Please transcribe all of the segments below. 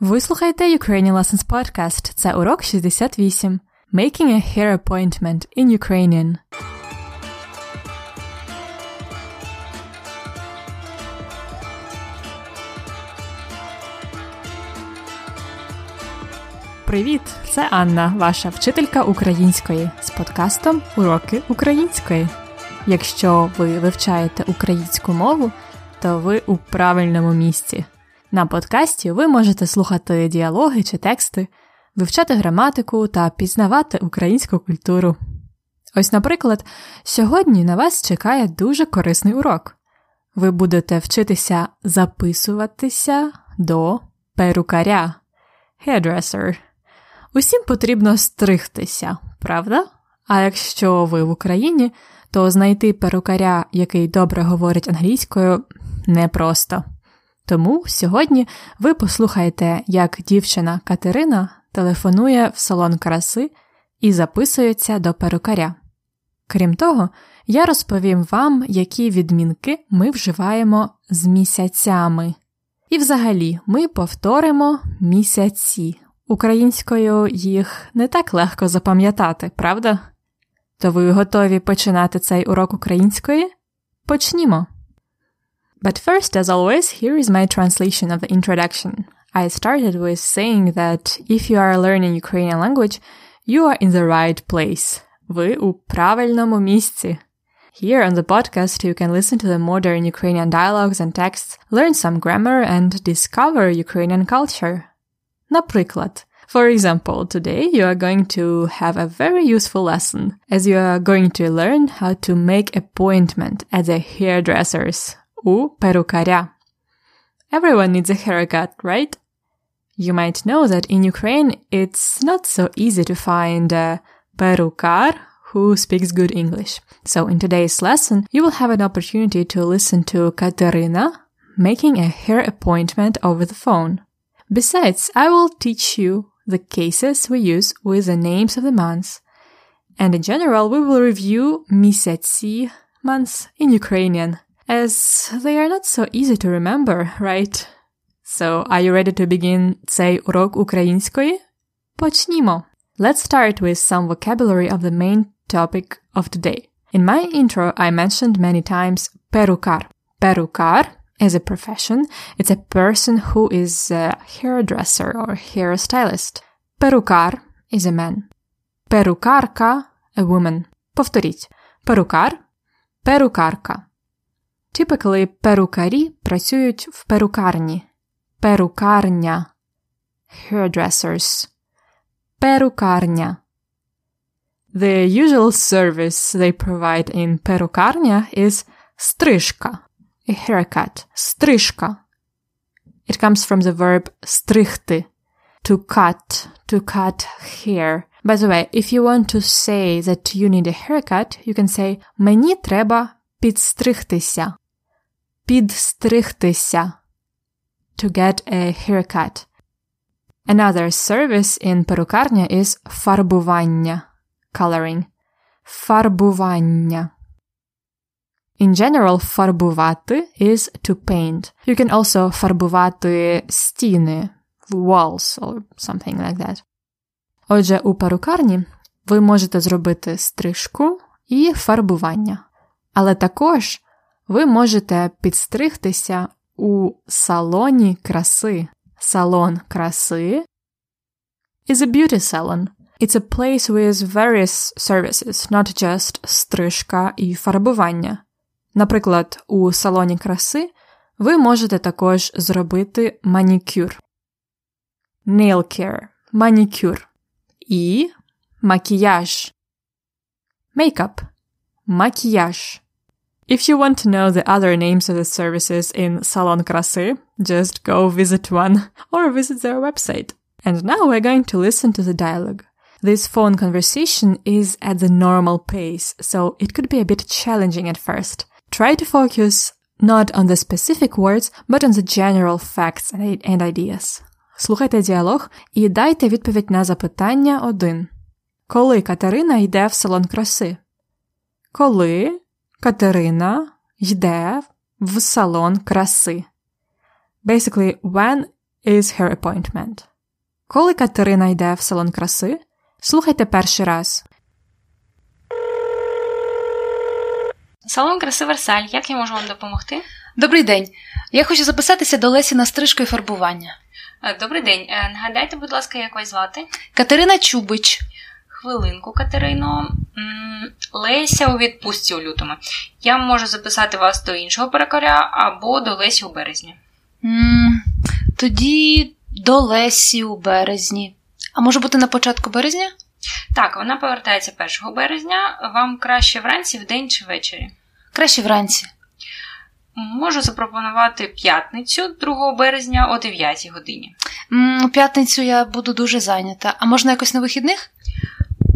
Ви слухаєте Ukrainian Lessons Podcast. Це урок 68. Making a hair appointment in Ukrainian. Привіт! Це Анна, ваша вчителька української з подкастом Уроки української. Якщо ви вивчаєте українську мову, то ви у правильному місці. На подкасті ви можете слухати діалоги чи тексти, вивчати граматику та пізнавати українську культуру. Ось, наприклад, сьогодні на вас чекає дуже корисний урок. Ви будете вчитися записуватися до перукаря hairdresser. Усім потрібно стригтися, правда? А якщо ви в Україні, то знайти перукаря, який добре говорить англійською, непросто. Тому сьогодні ви послухаєте, як дівчина Катерина телефонує в салон краси і записується до перукаря. Крім того, я розповім вам, які відмінки ми вживаємо з місяцями. І взагалі ми повторимо місяці. Українською їх не так легко запам'ятати, правда? То ви готові починати цей урок української? Почнімо! But first, as always, here is my translation of the introduction. I started with saying that if you are learning Ukrainian language, you are in the right place. Ви у правильному місці. Here on the podcast, you can listen to the modern Ukrainian dialogues and texts, learn some grammar, and discover Ukrainian culture. Наприклад, for example, today you are going to have a very useful lesson, as you are going to learn how to make appointment at the hairdressers у перукаря. Everyone needs a haircut, right? You might know that in Ukraine it's not so easy to find a perukar who speaks good English. So in today's lesson, you will have an opportunity to listen to Katerina making a hair appointment over the phone. Besides, I will teach you the cases we use with the names of the months. And in general, we will review місяці months in Ukrainian as they are not so easy to remember, right? So, are you ready to begin цей урок української? Почнімо! Let's start with some vocabulary of the main topic of today. In my intro, I mentioned many times perukar. Perukar is a profession. It's a person who is a hairdresser or hairstylist. Perukar is a man. Perukarka, a woman. Повторіть. Перукар, перукарка. Typically, перукарі працюють в перукарні. Перукарня. Hairdressers. Перукарня. The usual service they provide in перукарня is стрижка. A haircut. Стрижка. It comes from the verb стригти. To cut. To cut hair. By the way, if you want to say that you need a haircut, you can say Мені треба підстригтися. Підстригтися. To get a haircut. Another service in перукарня is фарбування. Coloring. Фарбування. In general, фарбувати is to paint. You can also фарбувати стіни, walls or something like that. Отже, у перукарні ви можете зробити стрижку і фарбування. Але також ви можете підстригтися у салоні краси. Салон краси is a beauty salon. It's a place with various services, not just стрижка і фарбування. Наприклад, у салоні краси ви можете також зробити манікюр. Nail care – манікюр. І макіяж. Makeup – макіяж. If you want to know the other names of the services in Salon Красы, just go visit one or visit their website. And now we're going to listen to the dialogue. This phone conversation is at the normal pace, so it could be a bit challenging at first. Try to focus not on the specific words, but on the general facts and ideas. Слухайте діалог і дайте відповідь на запитання 1. Коли Катерина йде в салон краси? Коли Катерина йде в салон краси? Basically, when is her appointment? Коли Катерина йде в салон краси, слухайте перший раз. Салон краси Версаль. Як я можу вам допомогти? Добрий день. Я хочу записатися до Лесі на стрижку і фарбування. Е, Добрий день. Е, Нагадайте, будь ласка, як вас звати? Катерина Чубич. Хвилинку, Катерино. Леся у відпустці у лютому. Я можу записати вас до іншого перекоря або до Лесі у березні. м тоді до Лесі у березні. А може бути на початку березня? Так, вона повертається 1 березня. Вам краще вранці, вдень чи ввечері? Краще вранці. Можу запропонувати п'ятницю 2 березня о 9 годині. М, У п'ятницю я буду дуже зайнята. А можна якось на вихідних?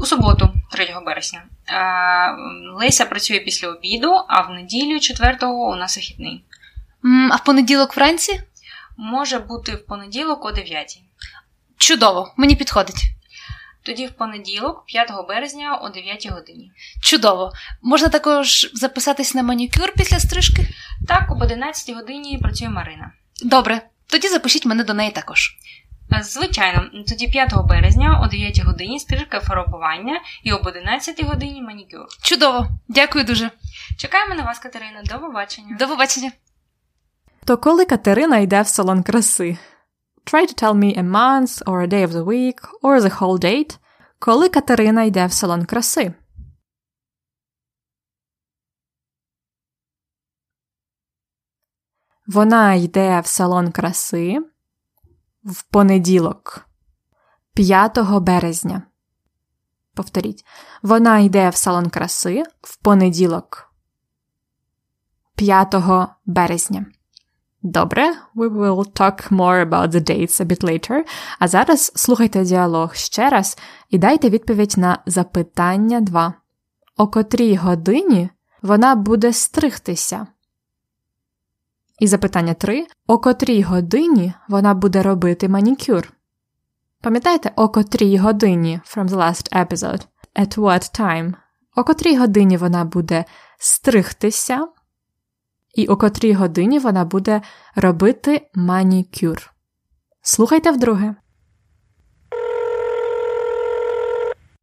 У суботу, 3 березня. Е, Леся працює після обіду, а в неділю 4-го у нас вихідний. А в понеділок вранці? Може бути в понеділок о 9. Чудово, мені підходить. Тоді в понеділок, 5 березня о 9 годині. Чудово. Можна також записатись на манікюр після стрижки? Так, об 11 годині працює Марина. Добре, тоді запишіть мене до неї також. Е, Звичайно, тоді 5 березня о 9 годині стрижка фарбування і об 11 годині манікюр. Чудово, дякую дуже. Чекаємо на вас, Катерина. До побачення. До побачення. То коли Катерина йде в салон краси? Try to tell me a month or a day of the week or the whole date. Коли Катерина йде в салон краси? Вона йде в салон краси в понеділок, 5 березня. Повторіть. Вона йде в салон краси в понеділок, 5 березня. Добре, we will talk more about the dates a bit later. А зараз слухайте діалог ще раз і дайте відповідь на запитання 2. О котрій годині вона буде стригтися? І запитання 3. О котрій годині вона буде робити манікюр? Пам'ятаєте, о котрій годині from the last episode? At what time? О котрій годині вона буде стригтися? І о котрій годині вона буде робити манікюр. Слухайте вдруге.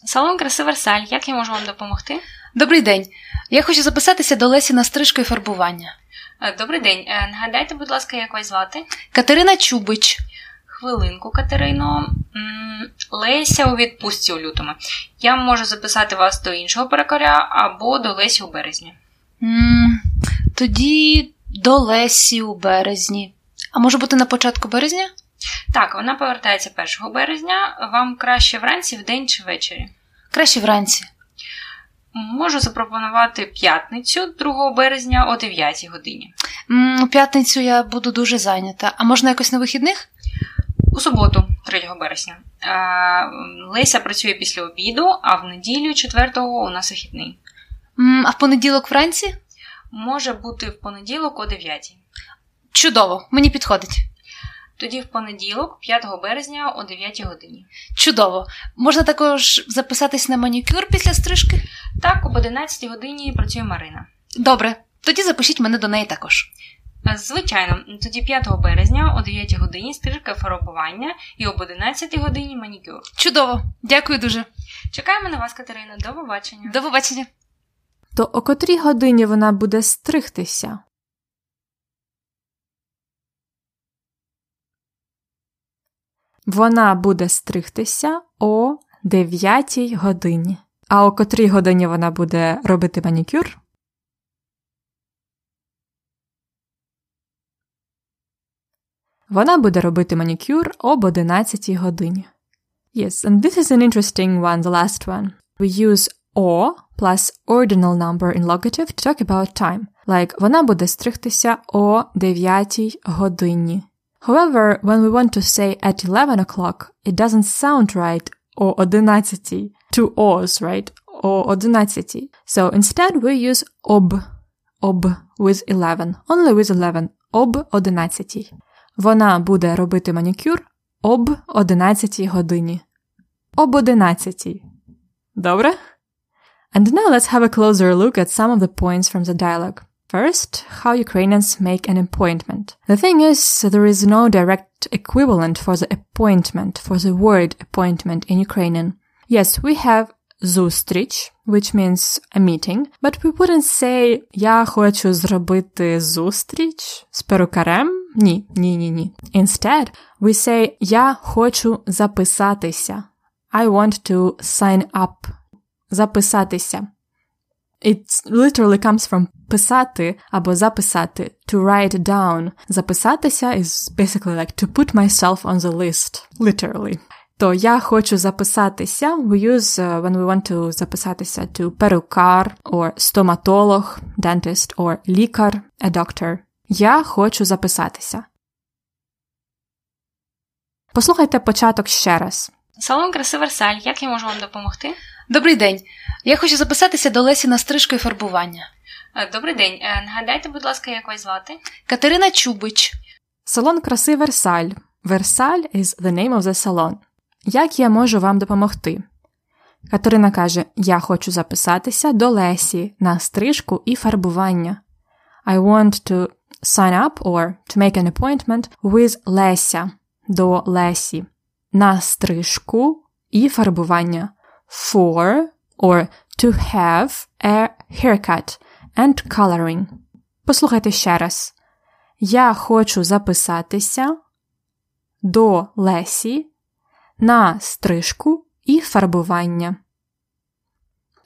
Салон краси Версаль. Як я можу вам допомогти? Добрий день. Я хочу записатися до Лесі на стрижку і фарбування. Е, Добрий день. Е, Нагадайте, будь ласка, як вас звати? Катерина Чубич. Хвилинку, Катерино. Леся у відпустці у лютому. Я можу записати вас до іншого перекоря або до Лесі у березні. м тоді до Лесі у березні. А може бути на початку березня? Так, вона повертається 1 березня. Вам краще вранці, вдень чи ввечері? Краще вранці. Можу запропонувати п'ятницю 2 березня о 9 годині. У п'ятницю я буду дуже зайнята. А можна якось на вихідних? У суботу, 3 березня. Е, Леся працює після обіду, а в неділю 4-го у нас вихідний. А в понеділок вранці? Може бути в понеділок о 9. Чудово, мені підходить. Тоді в понеділок, 5 березня о 9 годині. Чудово. Можна також записатись на манікюр після стрижки? Так, об 11 годині працює Марина. Добре, тоді запишіть мене до неї також. Е, Звичайно, тоді 5 березня о 9 годині стрижка фарбування і об 11 годині манікюр. Чудово, дякую дуже. Чекаємо на вас, Катерина. До побачення. До побачення. То о котрій годині вона буде стригтися? Вона буде стригтися о 9 годині. А о котрій годині вона буде робити манікюр? Вона буде робити манікюр об 11 годині. Yes, and this is an interesting one, the last one. We use o plus ordinal number in locative to talk about time. Like, вона буде стригтися о 9 годині. However, when we want to say at 11 o'clock, it doesn't sound right о 11. Two O's, right? О 11. So instead we use об, об with 11. Only with 11. Об 11. Вона буде робити манікюр об 11 годині. Об 11. Добре? And now let's have a closer look at some of the points from the dialogue. First, how Ukrainians make an appointment. The thing is, there is no direct equivalent for the appointment, for the word appointment in Ukrainian. Yes, we have зустріч, which means a meeting, but we wouldn't say я хочу зробити зустріч з перукарем. Ні, ні, ні, ні. Instead, we say я хочу записатися. I want to sign up. Записатися. It literally comes from писати або записати, to write down. Записатися is basically like to put myself on the list, literally. То я хочу записатися. We use uh, when we want to записатися to перукар or стоматолог, dentist or лікар, a doctor. Я хочу записатися. Послухайте початок ще раз. Салон краси Версаль, як я можу вам допомогти? Добрий день. Я хочу записатися до Лесі на стрижку і фарбування. Е, Добрий день. Е, Нагадайте, будь ласка, як вас звати? Катерина Чубич. Салон краси Версаль. Версаль is the name of the salon. Як я можу вам допомогти? Катерина каже: Я хочу записатися до Лесі на стрижку і фарбування. I want to sign up or to make an appointment with Леся до Лесі на стрижку і фарбування. For or to have a haircut and coloring. Послухайте ще раз. Я хочу записатися до Лесі на стрижку і фарбування.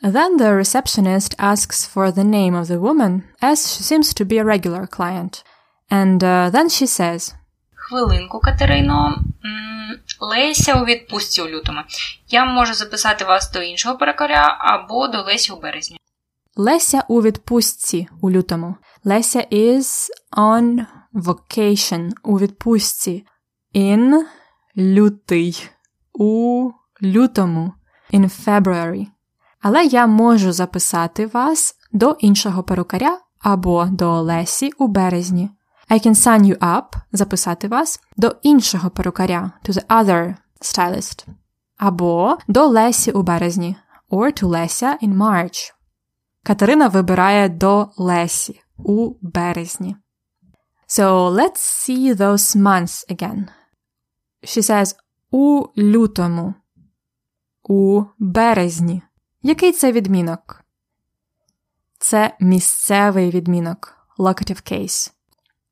Then the receptionist asks for the name of the woman, as she seems to be a regular client. And uh, then she says, Хвилинку, Катерино. Леся у відпустці у лютому. Я можу записати вас до іншого перекоря або до Лесі у березні. Леся у відпустці у лютому. Леся is on vacation у відпустці. In лютий. У лютому. In February. Але я можу записати вас до іншого перукаря або до Лесі у березні. I can sign you up, записати вас до іншого перукаря, to the other stylist. Або до Лесі у березні, or to Леся in March. Катерина вибирає до Лесі у березні. So let's see those months again. She says у лютому, у березні. Який це відмінок? Це місцевий відмінок, locative case.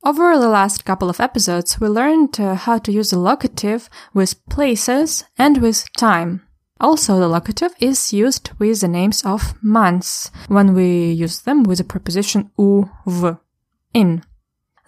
Over the last couple of episodes, we learned uh, how to use the locative with places and with time. Also, the locative is used with the names of months when we use them with the preposition u, v, in.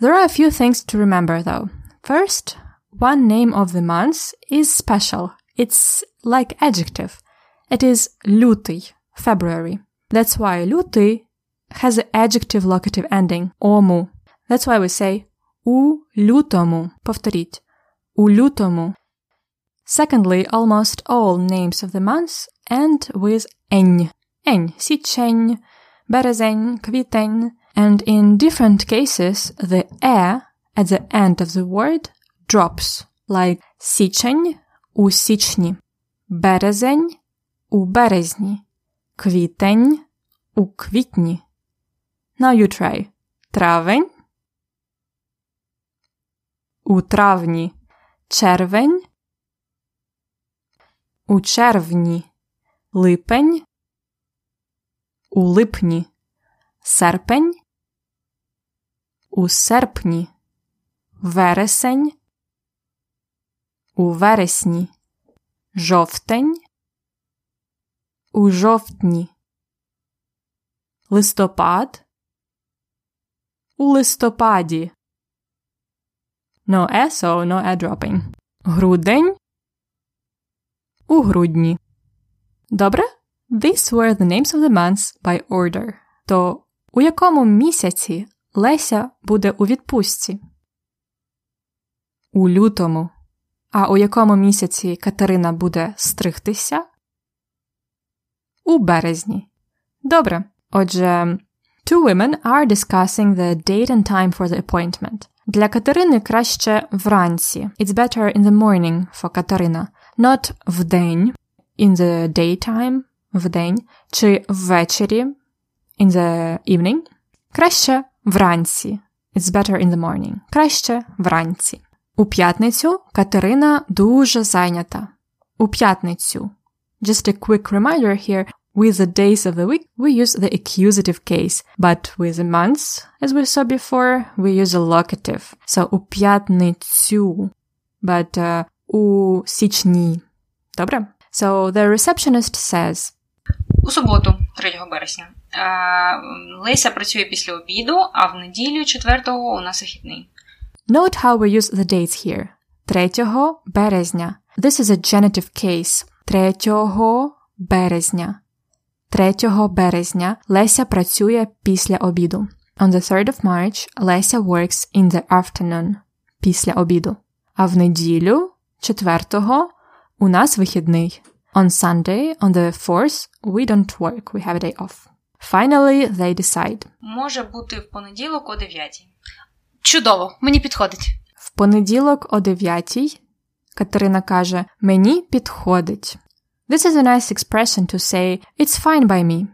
There are a few things to remember though. First, one name of the month is special. It's like adjective. It is лютий, February. That's why лютий has the adjective locative ending, ому. That's why we say у лютому. Повторіть. У лютому. Secondly, almost all names of the months end with ень. Ень, січень, березень, квітень. And in different cases, the e at the end of the word drops, like січень у січні, березень у березні, квітень у квітні. Now you try. Травень у травні, червень, у червні, липень, у липні, серпень, у серпні, вересень, у вересні, жовтень, у жовтні, листопад, у листопаді. No e, so no e dropping. Грудень у грудні. Добре? These were the names of the months by order. То у якому місяці Леся буде у відпустці? У лютому. А у якому місяці Катерина буде стригтися? У березні. Добре. Отже, two women are discussing the date and time for the appointment. Для Катерини краще вранці. It's better in the morning for Катерина. Not вдень, in the daytime, вдень, чи ввечері, in the evening. Краще вранці. It's better in the morning. Краще вранці. У п'ятницю Катерина дуже зайнята. У п'ятницю. Just a quick reminder here. With the days of the week, we use the accusative case, but with the months, as we saw before, we use a locative. So у п'ятницю, but uh, у січні. Добре? So the receptionist says, У суботу, 3 березня. Е, Леся працює після обіду, а в неділю 4-го у нас вихідний. Note how we use the dates here. 3 березня. This is a genitive case. 3 березня. 3 березня Леся працює після обіду. On the 3rd of March, Леся works in the afternoon. Після обіду. А в неділю, 4 у нас вихідний. On Sunday, on the 4th, we don't work, we have a day off. Finally, they decide. Може бути в понеділок о 9. Чудово, мені підходить. В понеділок о 9 Катерина каже Мені підходить. This is a nice expression to say It's fine by me.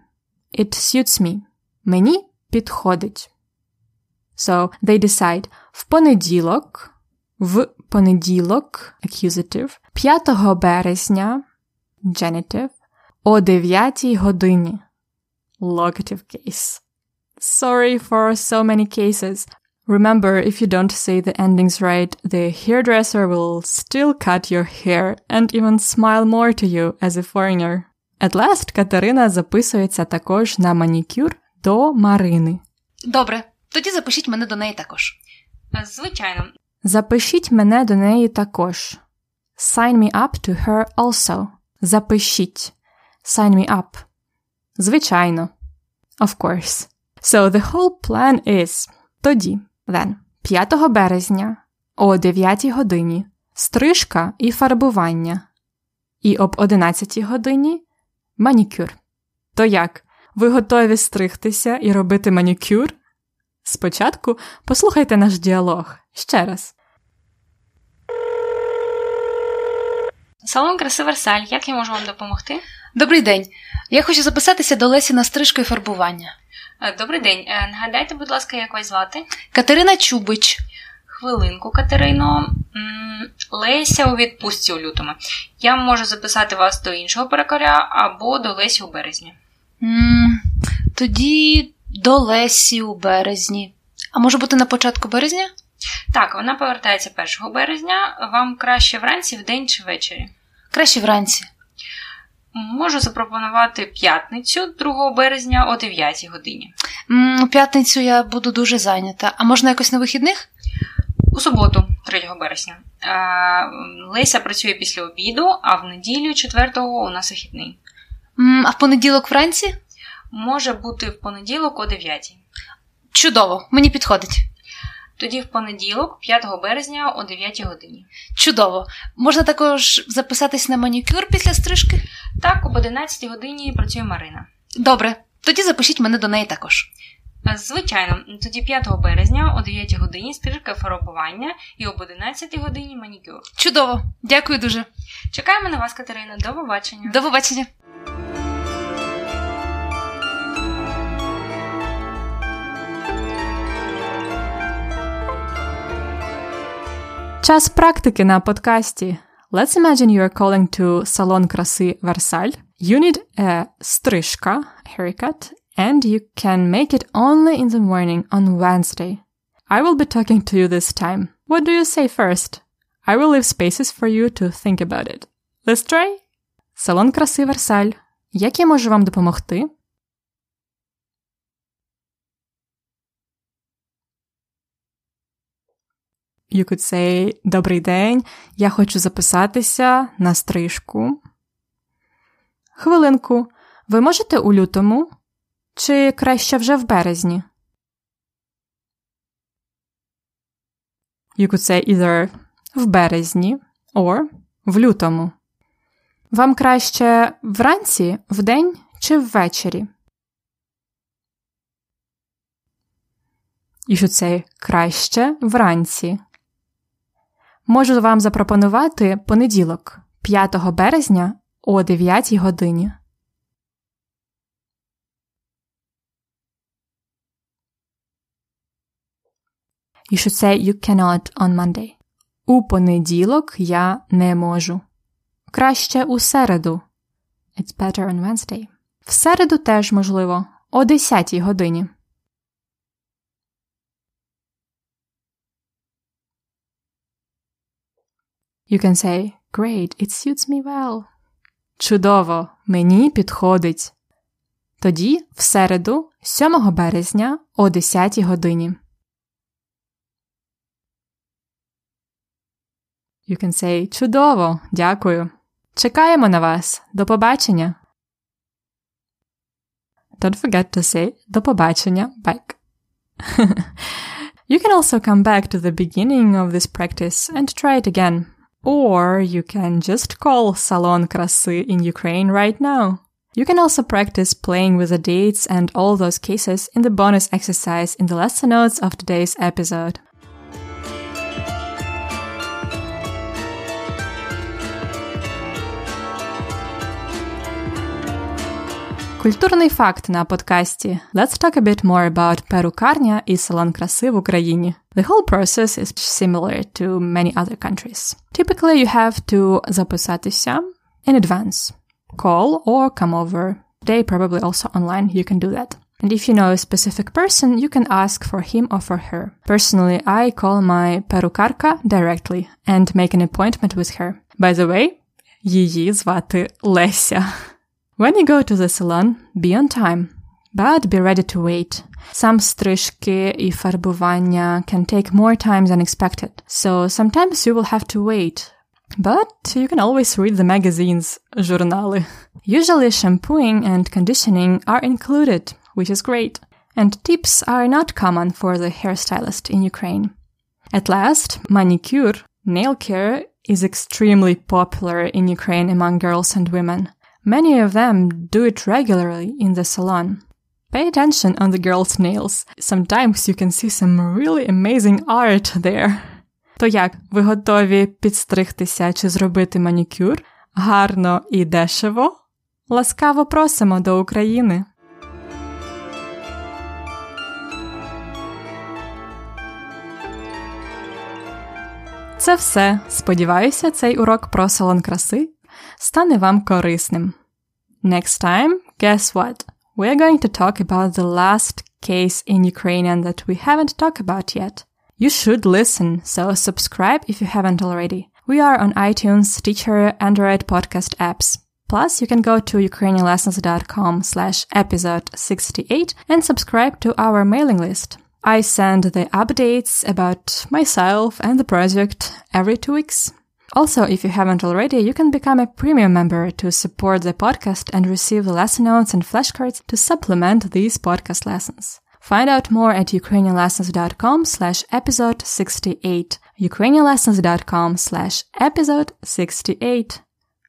It suits me. Мені підходить. So they decide в понеділок, в понеділок, accusative, 5 березня, genitive, о 9 годині, locative case. Sorry for so many cases. Remember, if you don't say the endings right, the hairdresser will still cut your hair and even smile more to you as a foreigner. At last, Катерина записується також на манікюр до Марини. Добре, тоді запишіть мене до неї також. Е, Звичайно, Запишіть мене до неї також. Sign me up to her also. Запишіть. Sign me up. Звичайно. Of course. So the whole plan is тоді, Then, 5 березня о 9 годині стрижка і фарбування. І об 11 годині манікюр. То як? Ви готові стригтися і робити манікюр? Спочатку послухайте наш діалог ще раз. салон краси Версаль, як я можу вам допомогти? Добрий день. Я хочу записатися до Лесі на стрижку і фарбування. Е, Добрий день. Е, Нагадайте, будь ласка, як вас звати? Катерина Чубич. Хвилинку, Катерино. Леся у відпустці у лютому. Я можу записати вас до іншого перекоря або до Лесі у березні. м тоді до Лесі у березні. А може бути на початку березня? Так, вона повертається 1 березня. Вам краще вранці, вдень чи ввечері? Краще вранці. Можу запропонувати п'ятницю 2 березня о 9 годині. У п'ятницю я буду дуже зайнята. А можна якось на вихідних? У суботу, 3 березня. Е, Леся працює після обіду, а в неділю 4-го у нас вихідний. А в понеділок вранці? Може бути в понеділок о 9. Чудово, мені підходить. Тоді в понеділок, 5 березня о 9 годині. Чудово. Можна також записатись на манікюр після стрижки? Так, об 11 годині працює Марина. Добре, тоді запишіть мене до неї також. Е, Звичайно, тоді 5 березня о 9 годині стрижка фарбування і об 11 годині манікюр. Чудово, дякую дуже. Чекаємо на вас, Катерина. До побачення. До побачення. Час практики на подкасті. Let's imagine you are calling to Salon краси Versailles. You need a стрижка, haircut, and you can make it only in the morning on Wednesday. I will be talking to you this time. What do you say first? I will leave spaces for you to think about it. Let's try? Салон краси Версаль. Як я можу вам допомогти? You could say Добрий день. Я хочу записатися на стрижку. Хвилинку. Ви можете у лютому? Чи краще вже в березні? You could say either в березні or в лютому. Вам краще вранці, вдень чи ввечері? You should say краще вранці. Можу вам запропонувати понеділок, 5 березня о 9 годині. You should say you cannot on Monday. У понеділок я не можу. Краще у середу. It's better on Wednesday. В середу теж можливо. О 10 годині. You can say, Great, it suits me well. Чудово, мені підходить. Тоді, в середу, 7 березня о 10 годині. You can say чудово, дякую. Чекаємо на вас. До побачення. Don't forget to say до побачення back. you can also come back to the beginning of this practice and try it again. Or you can just call Salon Krasy in Ukraine right now. You can also practice playing with the dates and all those cases in the bonus exercise in the lesson notes of today's episode. Культурний факт на подкасті. Let's talk a bit more about перукарня і салон краси в Україні. The whole process is similar to many other countries. Typically you have to записатися in advance. Call or come over. Today probably also online you can do that. And if you know a specific person, you can ask for him or for her. Personally, I call my perukarka directly and make an appointment with her. By the way, її звати Леся. When you go to the salon, be on time, but be ready to wait. Some стрижки і фарбування can take more time than expected, so sometimes you will have to wait. But you can always read the magazines, журнали. Usually shampooing and conditioning are included, which is great. And tips are not common for the hairstylist in Ukraine. At last, manicure, nail care, is extremely popular in Ukraine among girls and women. Many of them do it regularly in the salon. Pay attention on the girls' nails. Sometimes you can see some really amazing art there. То як, ви готові підстригтися чи зробити манікюр? Гарно і дешево? Ласкаво просимо до України! Це все. Сподіваюся, цей урок про салон краси стане вам корисним. Next time, guess what? We're going to talk about the last case in Ukrainian that we haven't talked about yet. You should listen, so subscribe if you haven't already. We are on iTunes, Stitcher, Android podcast apps. Plus, you can go to ukrainianlessons.com slash episode 68 and subscribe to our mailing list. I send the updates about myself and the project every two weeks. Also, if you haven't already, you can become a premium member to support the podcast and receive the lesson notes and flashcards to supplement these podcast lessons. Find out more at ukrainianlessons.com slash episode 68. ukrainianlessons.com slash episode 68.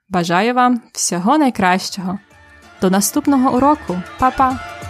Бажаю вам всього найкращого. До наступного уроку. Па-па!